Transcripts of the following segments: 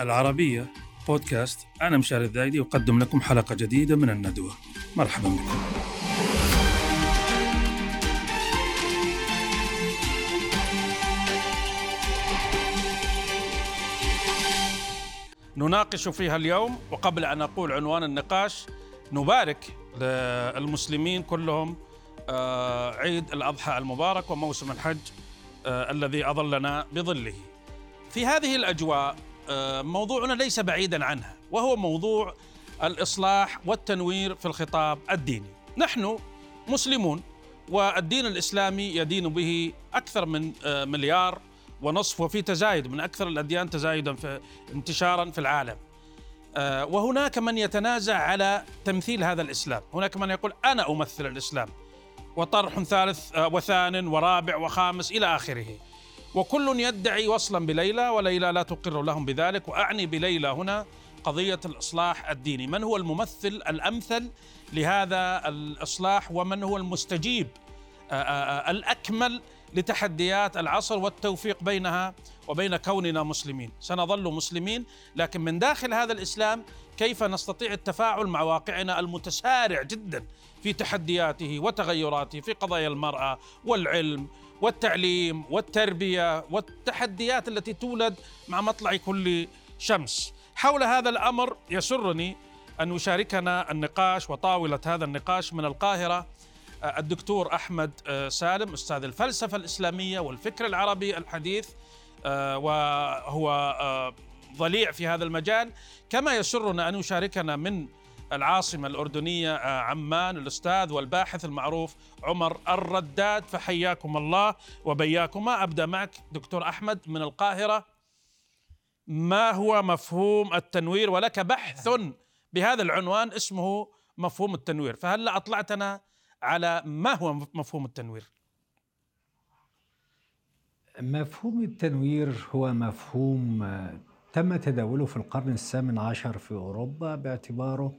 العربية بودكاست. أنا مشاري الذايدي أقدم لكم حلقة جديدة من الندوة. مرحبا بكم. نناقش فيها اليوم وقبل أن أقول عنوان النقاش نبارك للمسلمين كلهم عيد الأضحى المبارك وموسم الحج آه، الذي أظلنا بظله. في هذه الأجواء آه، موضوعنا ليس بعيدا عنها وهو موضوع الإصلاح والتنوير في الخطاب الديني. نحن مسلمون والدين الإسلامي يدين به أكثر من مليار ونصف وفي تزايد من أكثر الأديان تزايدا في انتشارا في العالم. آه، وهناك من يتنازع على تمثيل هذا الإسلام. هناك من يقول أنا أمثل الإسلام. وطرح ثالث آه، وثان ورابع وخامس إلى آخره. وكل يدعي وصلا بليلى وليلى لا تقر لهم بذلك. وأعني بليلى هنا قضية الإصلاح الديني. من هو الممثل الأمثل لهذا الإصلاح؟ ومن هو المستجيب آه، الأكمل لتحديات العصر والتوفيق بينها وبين كوننا مسلمين؟ سنظل مسلمين لكن من داخل هذا الإسلام كيف نستطيع التفاعل مع واقعنا المتسارع جدا؟ في تحدياته وتغيراته في قضايا المرأة والعلم والتعليم والتربية والتحديات التي تولد مع مطلع كل شمس. حول هذا الأمر يسرني أن يشاركنا النقاش وطاولة هذا النقاش من القاهرة الدكتور أحمد آه، سالم أستاذ الفلسفة الإسلامية والفكر العربي الحديث آه، وهو آه، ضليع في هذا المجال. كما يسرنا أن يشاركنا من العاصمة الأردنية عمان الأستاذ والباحث المعروف عمر الرداد. فحياكم الله وبياكما. أبدأ معك دكتور أحمد من القاهرة. ما هو مفهوم التنوير؟ ولك بحث بهذا العنوان اسمه مفهوم التنوير. فهل أطلعتنا على ما هو مفهوم التنوير؟ مفهوم التنوير هو مفهوم آه، تم تداوله في القرن الثامن عشر في أوروبا باعتباره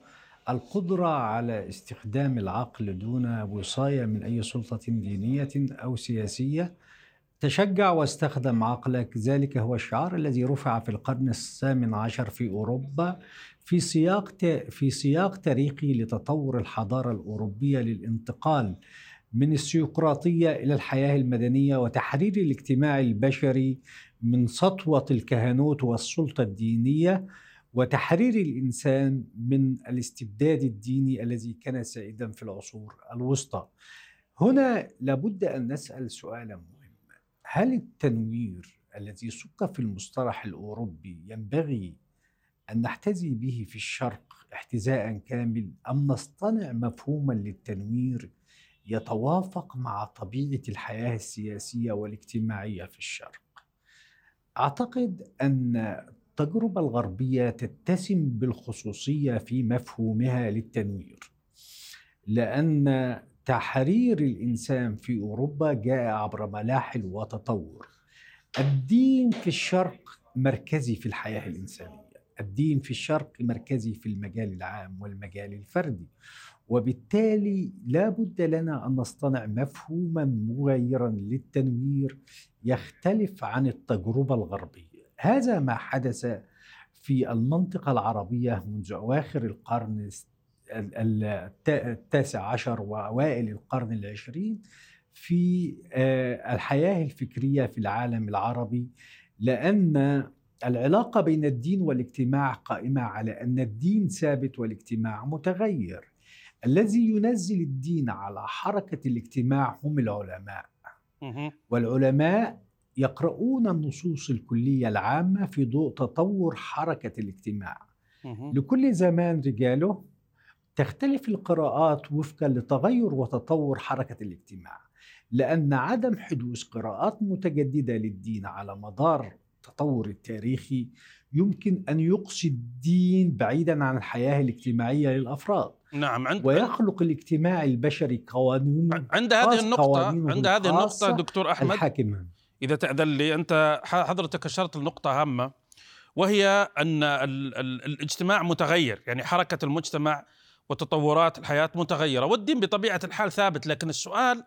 القدرة على استخدام العقل دون وصاية من أي سلطة دينية أو سياسية. تشجع واستخدم عقلك ذلك هو الشعار الذي رفع في القرن الثامن عشر في أوروبا في سياق في سياق تاريخي لتطور الحضارة الأوروبية للانتقال من السيقراطية إلى الحياة المدنية وتحرير الاجتماع البشري من سطوة الكهنوت والسلطة الدينية. وتحرير الإنسان من الاستبداد الديني الذي كان سائدا في العصور الوسطى. هنا لابد أن نسأل سؤالا مهما، هل التنوير الذي سك في المصطلح الأوروبي ينبغي أن نحتذي به في الشرق احتذاء كامل أم نصطنع مفهوما للتنوير يتوافق مع طبيعة الحياة السياسية والاجتماعية في الشرق أعتقد أن التجربة الغربية تتسم بالخصوصية في مفهومها للتنوير. لأن تحرير الإنسان في أوروبا جاء عبر ملاحل وتطور. الدين في الشرق مركزي في الحياة الإنسانية. الدين في الشرق مركزي في المجال العام والمجال الفردي. وبالتالي لا بد لنا أن نصطنع مفهوما مغايرا للتنوير يختلف عن التجربة الغربية. هذا ما حدث في المنطقة العربية منذ أواخر القرن التاسع عشر وأوائل القرن العشرين في آه، الحياة الفكرية في العالم العربي لأن العلاقة بين الدين والاجتماع قائمة على أن الدين ثابت والاجتماع متغير. الذي ينزل الدين على حركة الاجتماع هم العلماء. والعلماء يقرؤون النصوص الكلية العامة في ضوء تطور حركة الاجتماع. لكل زمان رجاله تختلف القراءات وفقا لتغير وتطور حركة الاجتماع. لأن عدم حدوث قراءات متجددة للدين على مدار التطور التاريخي يمكن أن يقصي الدين بعيدا عن الحياة الاجتماعية للأفراد نعم عند ويخلق الاجتماع البشري قوانين عند هذه النقطة عند هذه النقطة دكتور أحمد الحاكمة إذا تأذن لي أنت حضرتك أشرت لنقطة هامة وهي أن الاجتماع متغير يعني حركة المجتمع وتطورات الحياة متغيرة والدين بطبيعة الحال ثابت. لكن السؤال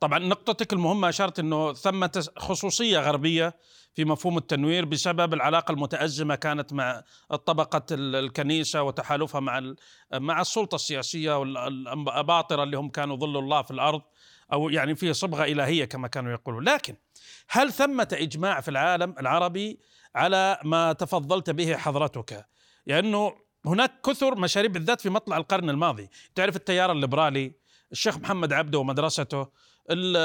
طبعا نقطتك المهمة أشرت أنه ثمة خصوصية غربية في مفهوم التنوير بسبب العلاقة المتأزمة كانت مع طبقة الكنيسة وتحالفها مع مع السلطة السياسية والأباطرة اللي هم كانوا ظل الله في الأرض أو يعني في صبغة إلهية كما كانوا يقولون. لكن هل ثمة إجماع في العالم العربي على ما تفضلت به حضرتك؟ لأنه يعني هناك كثر مشاريع بالذات في مطلع القرن الماضي. تعرف التيار الليبرالي الشيخ محمد عبده ومدرسته ال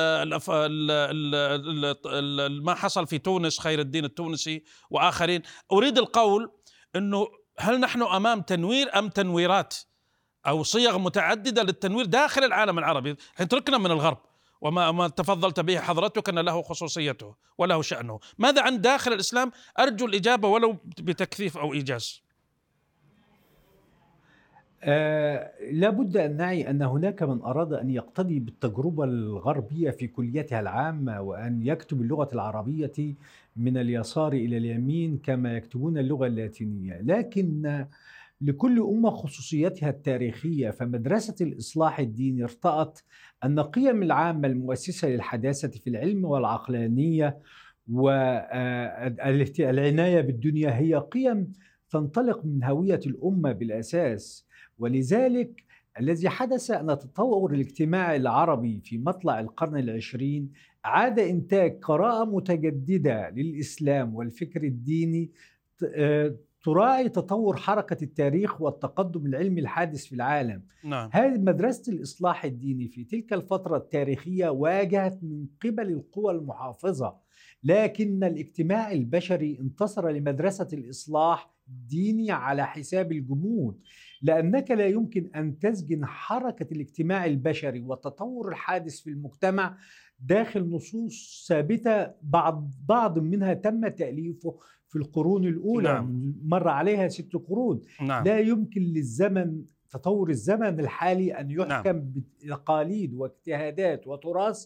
ال ال ما حصل في تونس خير الدين التونسي وآخرين. أريد القول إنه هل نحن أمام تنوير أم تنويرات أو صيغ متعددة للتنوير داخل العالم العربي؟ تركنا من الغرب. وما ما تفضلت به حضرتك أن له خصوصيته وله شأنه. ماذا عن داخل الإسلام؟ أرجو الإجابة ولو بتكثيف أو إيجاز. آه لابد أن نعي أن هناك من أراد أن يقتدي بالتجربة الغربية في كليتها العامة وأن يكتب اللغة العربية من اليسار إلى اليمين كما يكتبون اللغة اللاتينية. لكن لكل أمة خصوصيتها التاريخية فمدرسة الإصلاح الديني ارتأت أن قيم العامة المؤسسة للحداثة في العلم والعقلانية والعناية بالدنيا هي قيم تنطلق من هوية الأمة بالأساس. ولذلك الذي حدث أن التطور الاجتماعي العربي في مطلع القرن العشرين عاد إنتاج قراءة متجددة للإسلام والفكر الديني آه، تراعي تطور حركة التاريخ والتقدم العلمي الحادث في العالم نعم. هذه مدرسة الإصلاح الديني في تلك الفترة التاريخية واجهت من قبل القوى المحافظة لكن الاجتماع البشري انتصر لمدرسة الإصلاح الديني على حساب الجمود لأنك لا يمكن أن تسجن حركة الاجتماع البشري والتطور الحادث في المجتمع داخل نصوص ثابتة بعض بعض منها تم تأليفه في القرون الأولى نعم. مر عليها ست قرون نعم. لا يمكن للزمن تطور الزمن الحالي أن يحكم نعم. بتقاليد واجتهادات وتراث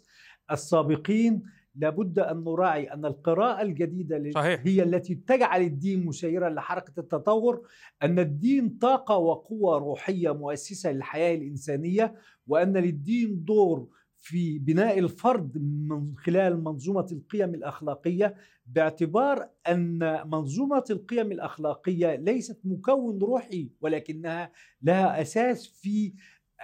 السابقين لابد أن نراعي أن القراءة الجديدة صحيح. هي التي تجعل الدين مسيرا لحركة التطور أن الدين طاقة وقوة روحية مؤسسة للحياة الإنسانية وأن للدين دور في بناء الفرد من خلال منظومة القيم الأخلاقية باعتبار أن منظومة القيم الأخلاقية ليست مكون روحي ولكنها لها أساس في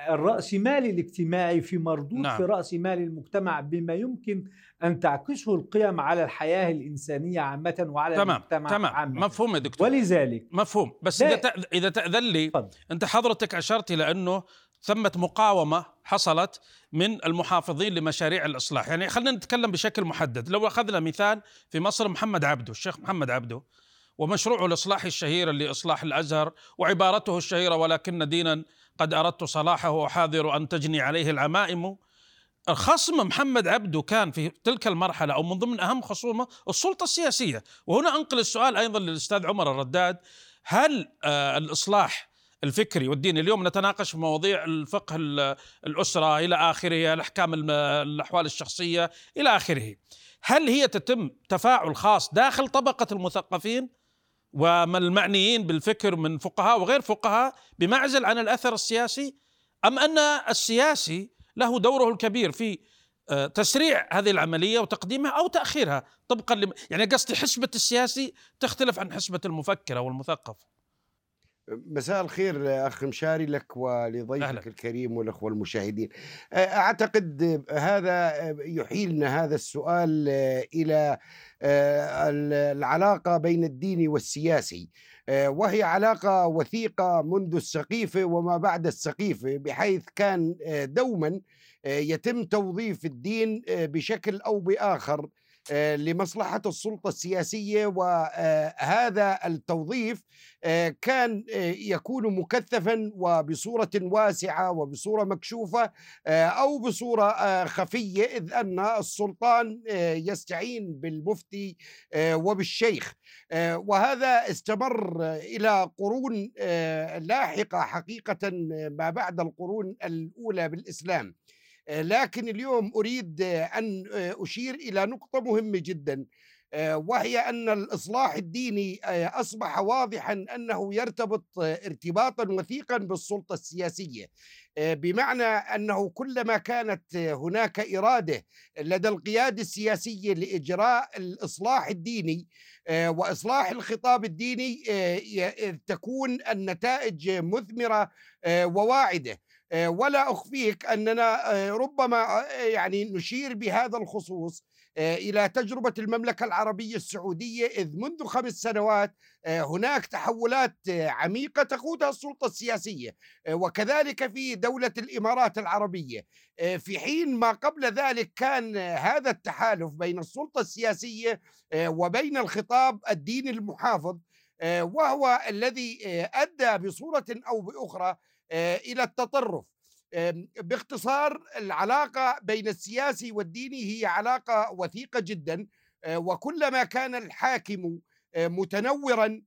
الرأسمال الاجتماعي في مردود نعم. في رأسمال المجتمع بما يمكن أن تعكسه القيم على الحياة الإنسانية عامة وعلى تمام. المجتمع تمام. عامة مفهوم يا دكتور ولذلك مفهوم بس إذا إذا تأذن لي فضل. أنت حضرتك أشرت إلى أنه ثمة مقاومة حصلت من المحافظين لمشاريع الإصلاح. يعني خلينا نتكلم بشكل محدد. لو أخذنا مثال في مصر محمد عبده الشيخ محمد عبده ومشروعه الإصلاحي الشهير اللي إصلاح الأزهر وعبارته الشهيرة ولكن دينا قد أردت صلاحه وحاذر أن تجني عليه العمائم خصم محمد عبده كان في تلك المرحلة أو من ضمن أهم خصومه السلطة السياسية. وهنا أنقل السؤال أيضا للأستاذ عمر الرداد. هل آه الإصلاح الفكري والديني اليوم نتناقش في مواضيع الفقه الأسرة إلى آخره الأحكام الأحوال الشخصية إلى آخره. هل هي تتم تفاعل خاص داخل طبقة المثقفين؟ والمعنيين بالفكر من فقهاء وغير فقهاء بمعزل عن الأثر السياسي؟ أم أن السياسي له دوره الكبير في آه، تسريع هذه العملية وتقديمها أو تأخيرها طبقا لم يعني قصدي حسبة السياسي تختلف عن حسبة المفكر أو المثقف. مساء الخير أخ مشاري لك ولضيفك أهلا. الكريم والاخوه المشاهدين. أعتقد هذا يحيلنا هذا السؤال إلى العلاقة بين الديني والسياسي. وهي علاقة وثيقة منذ السقيفه وما بعد السقيفه بحيث كان دوما يتم توظيف الدين بشكل أو بآخر آه، لمصلحة السلطة السياسية وهذا التوظيف آه، كان آه، يكون مكثفا وبصورة واسعة وبصورة مكشوفة أو بصورة خفية إذ أن السلطان يستعين بالمفتي وبالشيخ. وهذا استمر إلى قرون لاحقة حقيقة ما بعد القرون الأولى بالإسلام. لكن اليوم أريد أن أشير إلى نقطة مهمة جدا وهي أن الإصلاح الديني أصبح واضحا أنه يرتبط ارتباطا وثيقا بالسلطة السياسية بمعنى أنه كلما كانت هناك إرادة لدى القياده السياسيه لإجراء الإصلاح الديني وإصلاح الخطاب الديني تكون النتائج مثمرة وواعدة. ولا أخفيك أننا ربما يعني نشير بهذا الخصوص إلى تجربة المملكة العربية السعودية إذ منذ خمس سنوات هناك تحولات عميقة تقودها السلطة السياسية وكذلك في دولة الإمارات العربية. في حين ما قبل ذلك كان هذا التحالف بين السلطة السياسية وبين الخطاب الديني المحافظ وهو الذي أدى بصورة أو بأخرى إلى التطرف. باختصار العلاقة بين السياسي والديني هي علاقة وثيقة جدا. وكلما كان الحاكم متنورا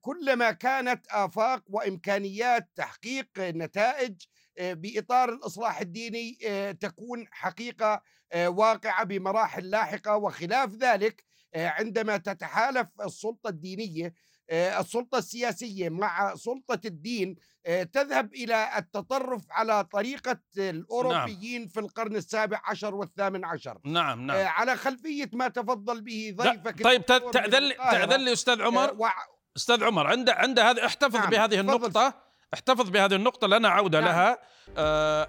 كلما كانت آفاق وإمكانيات تحقيق نتائج بإطار الإصلاح الديني تكون حقيقة واقعة بمراحل لاحقة. وخلاف ذلك عندما تتحالف السلطة الدينية السلطة السياسية مع سلطة الدين تذهب إلى التطرف على طريقة الأوروبيين نعم. في القرن السابع عشر والثامن عشر نعم نعم على خلفية ما تفضل به ضيفك طيب تأذن لي تأذن لي أستاذ عمر و... أستاذ عمر عند عند هذه احتفظ نعم. بهذه النقطة احتفظ بهذه النقطة لنا عودة نعم. لها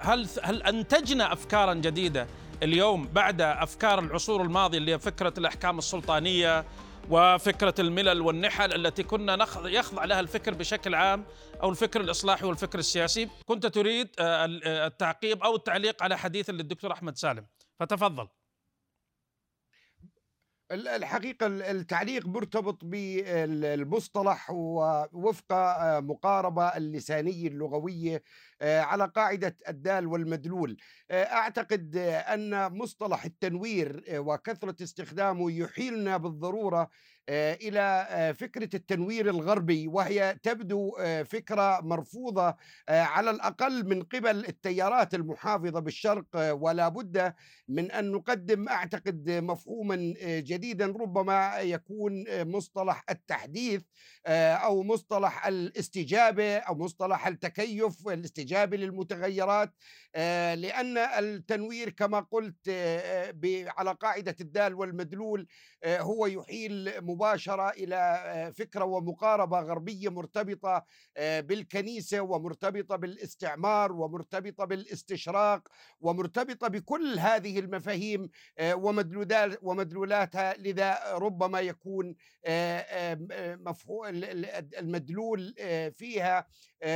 هل هل انتجنا افكارا جديدة اليوم بعد أفكار العصور الماضية اللي هي فكرة الأحكام السلطانية وفكرة الملل والنحل التي كنا يخضع لها الفكر بشكل عام أو الفكر الإصلاحي والفكر السياسي. كنت تريد آه، آه، التعقيب أو التعليق على حديث للدكتور أحمد سالم. فتفضل. الحقيقة التعليق مرتبط بالمصطلح ووفق آه، مقاربة اللسانية اللغوية على قاعدة الدال والمدلول. أعتقد أن مصطلح التنوير وكثرة استخدامه يحيلنا بالضرورة آه، إلى آه، فكرة التنوير الغربي وهي تبدو آه، فكرة مرفوضة على الأقل من قبل التيارات المحافظة بالشرق ولا بد من أن نقدم أعتقد مفهوما جديدا ربما يكون مصطلح التحديث أو مصطلح الاستجابة أو مصطلح التكيف الاستجابة للمتغيرات. لأن التنوير كما قلت على قاعدة الدال والمدلول هو يحيل مباشرة إلى آه، فكرة ومقاربة غربية مرتبطة آه، بالكنيسة ومرتبطة بالاستعمار ومرتبطة بالاستشراق ومرتبطة بكل هذه المفاهيم آه، ومدلولاتها لذا ربما يكون مفهوم المدلول فيها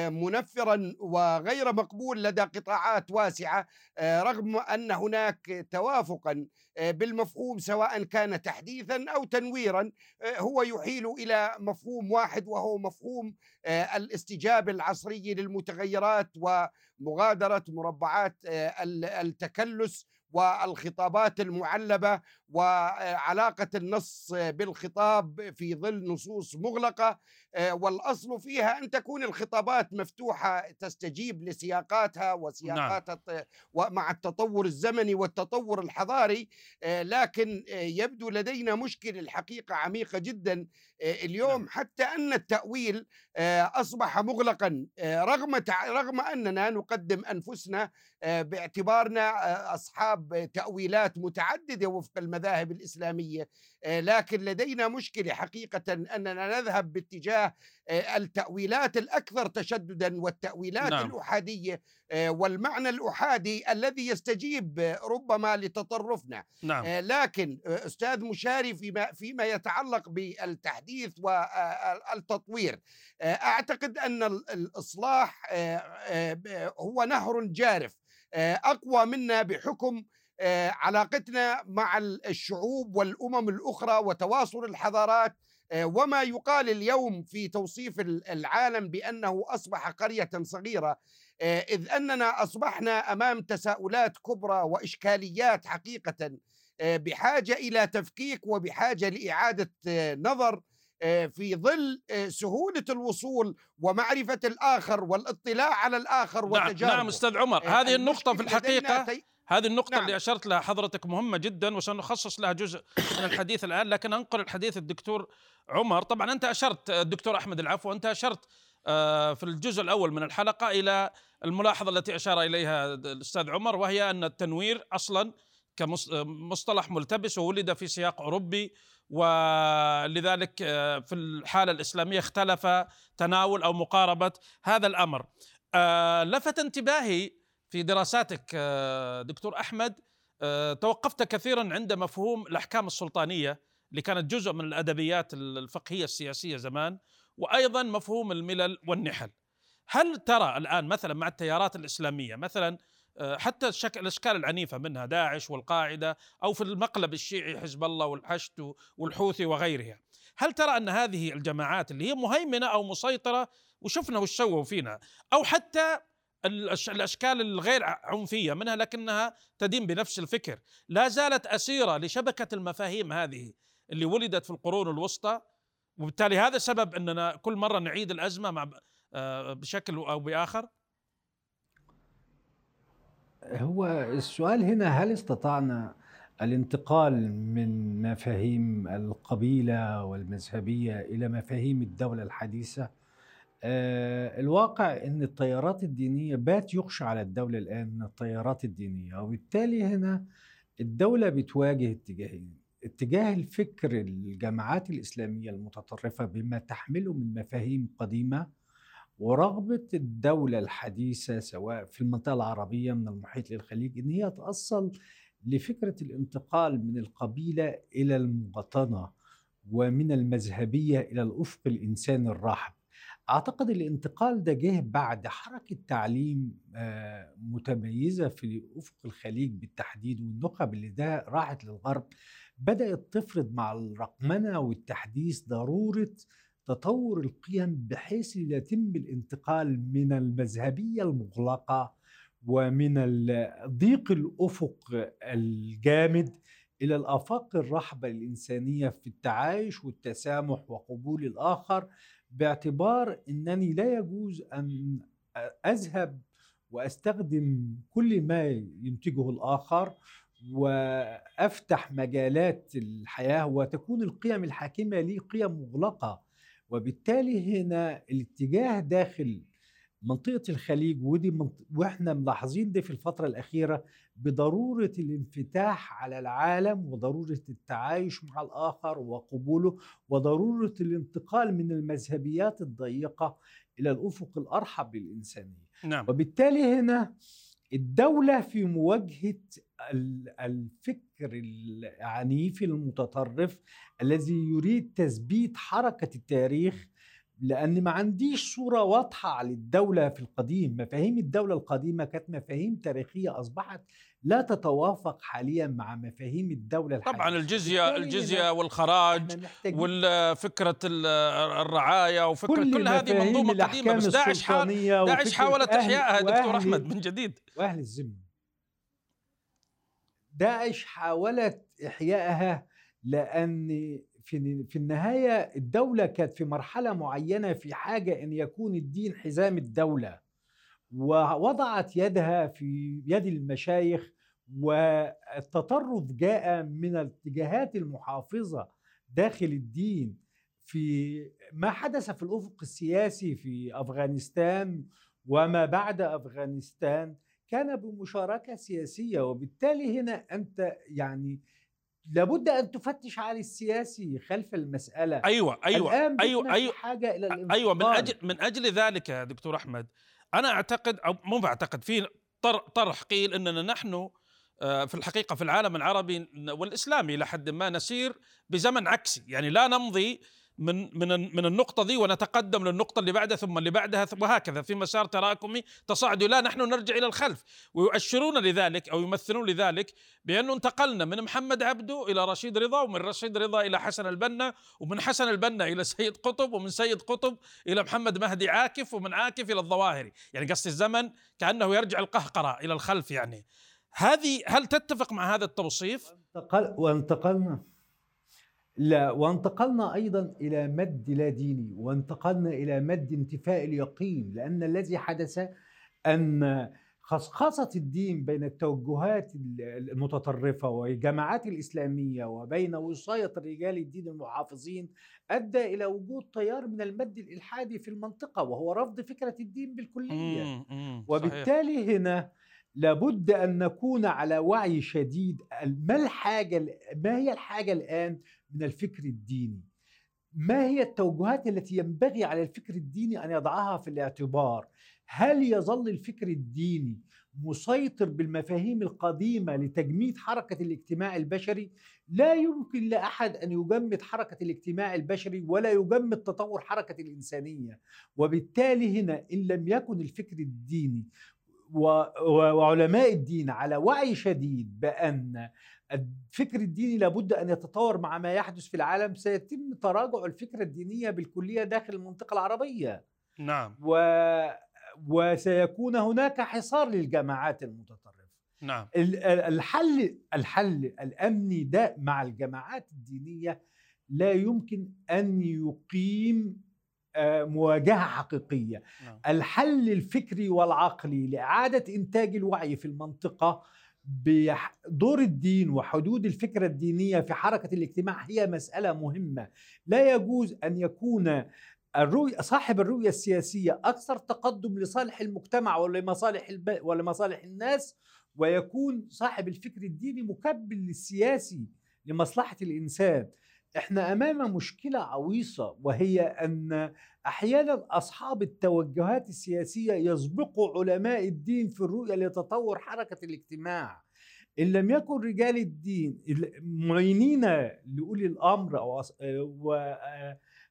منفرا وغير مقبول لدى قطاعات واسعة رغم أن هناك توافقا بالمفهوم سواء كان تحديثا أو تنويرا هو يحيل إلى مفهوم واحد وهو مفهوم الاستجابة العصريه للمتغيرات ومغادرة مربعات التكلس والخطابات المعلبة وعلاقة النص بالخطاب في ظل نصوص مغلقة والأصل فيها أن تكون الخطابات مفتوحة تستجيب لسياقاتها وسياقات نعم. ومع التطور الزمني والتطور الحضاري لكن يبدو لدينا مشكله الحقيقة عميقة جدا اليوم نعم. حتى أن التأويل أصبح مغلقا رغم رغم أننا نقدم أنفسنا باعتبارنا أصحاب تأويلات متعددة وفق المذاهب الإسلامية لكن لدينا مشكلة حقيقة أننا نذهب باتجاه التأويلات الأكثر تشددا والتأويلات نعم. الأحادية والمعنى الأحادي الذي يستجيب ربما لتطرفنا نعم. لكن أستاذ مشاري فيما فيما يتعلق بالتحديث والتطوير أعتقد أن الإصلاح هو نهر جارف أقوى منا بحكم علاقتنا مع الشعوب والأمم الأخرى وتواصل الحضارات وما يقال اليوم في توصيف العالم بأنه أصبح قرية صغيرة إذ أننا أصبحنا أمام تساؤلات كبرى وإشكاليات حقيقة بحاجة إلى تفكيك وبحاجة لإعادة نظر في ظل سهولة الوصول ومعرفة الآخر والاطلاع على الآخر نعم, نعم أستاذ عمر هذه النقطة في الحقيقة هذه النقطة نعم. اللي أشرت لها حضرتك مهمة جدا وسنخصص لها جزء من الحديث الآن لكن أنقل الحديث الدكتور عمر طبعا أنت أشرت الدكتور أحمد العفو أنت أشرت آه، في الجزء الأول من الحلقة إلى الملاحظة التي أشار إليها الأستاذ عمر وهي أن التنوير أصلا كمصطلح ملتبس وولد في سياق أوروبي ولذلك آه، في الحالة الإسلامية اختلف تناول أو مقاربة هذا الأمر آه، لفت انتباهي في دراساتك آه، دكتور أحمد آه، توقفت كثيرا عند مفهوم الأحكام السلطانية اللي كانت جزء من الأدبيات الفقهية السياسية زمان وأيضا مفهوم الملل والنحل. هل ترى الآن مثلا مع التيارات الإسلامية مثلا آه، حتى الشكل الأشكال العنيفة منها داعش والقاعدة أو في المقلب الشيعي حزب الله والحشد والحوثي وغيرها. هل ترى أن هذه الجماعات اللي هي مهيمنة أو مسيطرة وشفنا وش سووا فينا أو حتى الأشكال الغير عنفية منها لكنها تدين بنفس الفكر. لا زالت أسيرة لشبكة المفاهيم هذه اللي ولدت في القرون الوسطى وبالتالي هذا سبب أننا كل مرة نعيد الأزمة مع آه، بشكل أو بآخر؟ هو السؤال هنا هل استطعنا الانتقال من مفاهيم القبيلة والمذهبية إلى مفاهيم الدولة الحديثة؟ الواقع إن التيارات الدينية بات يخشى على الدولة الآن من التيارات الدينية وبالتالي هنا الدولة بتواجه اتجاهين اتجاه الفكر الجماعات الإسلامية المتطرفة بما تحمله من مفاهيم قديمة ورغبة الدولة الحديثة سواء في المنطقة العربية من المحيط للخليج إن هي تأصل لفكرة الانتقال من القبيلة إلى المواطنة ومن المذهبية إلى الأفق الانساني الرحب. أعتقد الانتقال ده جه بعد حركة تعليم آه، متميزة في أفق الخليج بالتحديد والنخب اللي ده راحت للغرب بدأت تفرض مع الرقمنة والتحديث ضرورة تطور القيم بحيث يتم الانتقال من المذهبية المغلقة ومن ضيق الأفق الجامد إلى الآفاق الرحبة الإنسانية في التعايش والتسامح وقبول الآخر باعتبار إنني لا يجوز أن أذهب وأستخدم كل ما ينتجه الآخر وأفتح مجالات الحياة وتكون القيم الحاكمة لي قيم مغلقة. وبالتالي هنا الاتجاه داخل منطقة الخليج ودي منط... وإحنا ملاحظين ده في الفترة الأخيرة بضرورة الانفتاح على العالم وضرورة التعايش مع الآخر وقبوله وضرورة الانتقال من المذهبيات الضيقة إلى الأفق الأرحب للإنسانية نعم. وبالتالي هنا الدولة في مواجهة الفكر العنيف المتطرف الذي يريد تثبيت حركة التاريخ لأن ما عنديش صورة واضحة على الدولة في القديم. مفاهيم الدولة القديمة كانت مفاهيم تاريخية أصبحت لا تتوافق حاليا مع مفاهيم الدولة الحالية. طبعا الجزية الجزية والخراج والفكرة الرعاية وفكرة كل, كل هذه منظومة قديمة. بس داعش حال داعش حاولت إحيائها دكتور أحمد من جديد. وأهل الذمة. داعش حاولت إحيائها لأن في في النهاية الدولة كانت في مرحلة معينة في حاجة إن يكون الدين حزام الدولة ووضعت يدها في يد المشايخ والتطرف جاء من الاتجاهات المحافظة داخل الدين في ما حدث في الأفق السياسي في أفغانستان وما بعد أفغانستان كان بمشاركة سياسية وبالتالي هنا أنت يعني لابد أن تفتش على السياسي خلف المسألة. أيوه أيوه الآن أيوه أيوه. حاجة إلى. أيوه من أجل من أجل ذلك يا دكتور أحمد أنا أعتقد أو مو بعتقد في طرح قيل إننا نحن آه، في الحقيقة في العالم العربي والإسلامي إلى حد ما نسير بزمن عكسي. يعني لا نمضي من من من النقطة دي ونتقدم للنقطة اللي بعدها ثم اللي بعدها وهكذا في مسار تراكمي تصاعدي. لا نحن نرجع إلى الخلف. ويؤشرون لذلك أو يمثلون لذلك بانه انتقلنا من محمد عبده إلى رشيد رضا ومن رشيد رضا إلى حسن البنا ومن حسن البنا إلى سيد قطب ومن سيد قطب إلى محمد مهدي عاكف ومن عاكف إلى الظواهري. يعني قصد الزمن كأنه يرجع القهقرة إلى الخلف يعني. هذه هل تتفق مع هذا التوصيف؟ وانتقلنا. لا وانتقلنا أيضا إلى مد لا ديني وانتقلنا إلى مد انتفاء اليقين لأن الذي حدث أن خصخصة الدين بين التوجهات المتطرفة والجماعات الإسلامية وبين وصاية رجال الدين المحافظين أدى إلى وجود تيار من المد الإلحادي في المنطقة وهو رفض فكرة الدين صحيح. وبالتالي هنا لابد أن نكون على وعي شديد ما الحاجة ما هي الحاجة الآن من الفكر الديني. ما هي التوجهات التي ينبغي على الفكر الديني أن يضعها في الاعتبار؟ هل يظل الفكر الديني مسيطر بالمفاهيم القديمة لتجميد حركة الاجتماع البشري؟ لا يمكن لأحد أن يجمد حركة الاجتماع البشري ولا يجمد تطور حركة الإنسانية. وبالتالي هنا إن لم يكن الفكر الديني وعلماء الدين على وعي شديد بأن الفكر الديني لابد أن يتطور مع ما يحدث في العالم سيتم تراجع الفكرة الدينية بالكلية داخل المنطقة العربية. نعم. و... وسيكون هناك حصار للجماعات المتطرفة نعم. ال- ال- الحل الحل الأمني ده مع الجماعات الدينية لا يمكن أن يقيم آه، مواجهة حقيقية. نعم. الحل الفكري والعقلي لإعادة إنتاج الوعي في المنطقة بدور الدين وحدود الفكرة الدينية في حركة الاجتماع هي مسألة مهمة. لا يجوز أن يكون الرؤية صاحب الرؤية السياسية أكثر تقدم لصالح المجتمع ولمصالح الب... ولمصالح الناس ويكون صاحب الفكر الديني مكبل للسياسي لمصلحة الإنسان. إحنا أمام مشكلة عويصة وهي أن أحيانا أصحاب التوجهات السياسية يسبقوا علماء الدين في الرؤية لتطور حركة الاجتماع. إن لم يكن رجال الدين معينين لأولي الأمر أو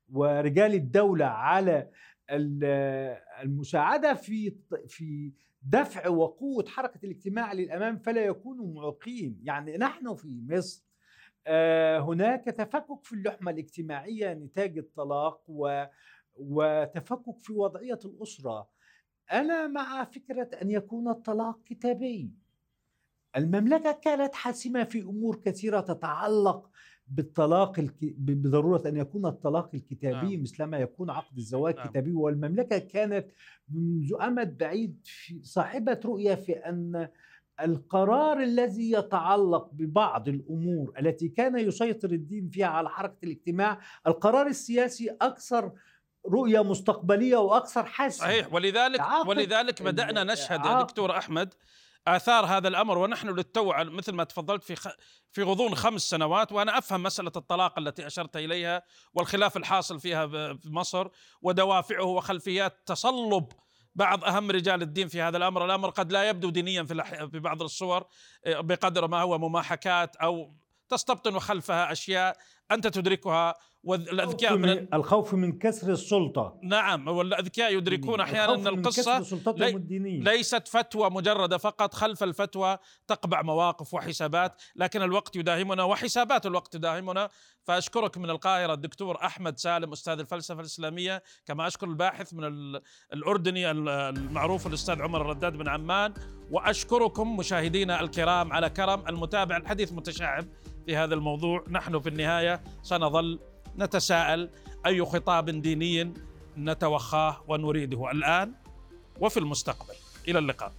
ورجال الدولة على ال- المساعدة في في دفع وقوة حركة الاجتماع للأمام فلا يكونوا معوقين. يعني نحن في مصر هناك تفكك في اللحمة الاجتماعية نتاج الطلاق و... وتفكك في وضعية الأسرة أنا مع فكرة أن يكون الطلاق كتابي المملكة كانت حاسمة في أمور كثيرة تتعلق بالطلاق الك... ب- بضرورة أن يكون الطلاق الكتابي نعم. مثلما يكون عقد الزواج نعم. كتابي والمملكة كانت منذ أمد بعيد في صاحبة رؤية في أن القرار الذي يتعلق ببعض الأمور التي كان يسيطر الدين فيها على حركة الاجتماع، القرار السياسي أكثر رؤية مستقبلية وأكثر حسم. صحيح ولذلك ولذلك بدأنا نشهد يا عقد- دكتور أحمد آثار هذا الأمر ونحن للتو مثل ما تفضلت في خ... في غضون خمس سنوات وأنا أفهم مسألة الطلاق التي أشرت إليها والخلاف الحاصل فيها في مصر ودوافعه وخلفيات تصلب بعض أهم رجال الدين في هذا الأمر الأمر قد لا يبدو دينيا في, بعض الصور آه، بقدر ما هو مماحكات أو تستبطن خلفها أشياء أنت تدركها والأذكياء الخوف من من, الخوف من كسر السلطة. نعم والأذكياء يدركون أحيانا الخوف أن من القصة. كسر سلطتهم لي- الدينيه ليست فتوى مجردة فقط خلف الفتوى تقبع مواقف وحسابات لكن الوقت يداهمنا وحسابات الوقت تداهمنا. فأشكرك من القاهرة الدكتور أحمد سالم أستاذ الفلسفة الإسلامية كما أشكر الباحث من ال- الأردني ال- المعروف الأستاذ عمر الرداد بن عمان. وأشكركم مشاهدينا الكرام على كرم المتابع الحديث متشعب. في هذا الموضوع. نحن في النهاية سنظل نتساءل أي خطاب ديني نتوخاه ونريده الآن وفي المستقبل. إلى اللقاء.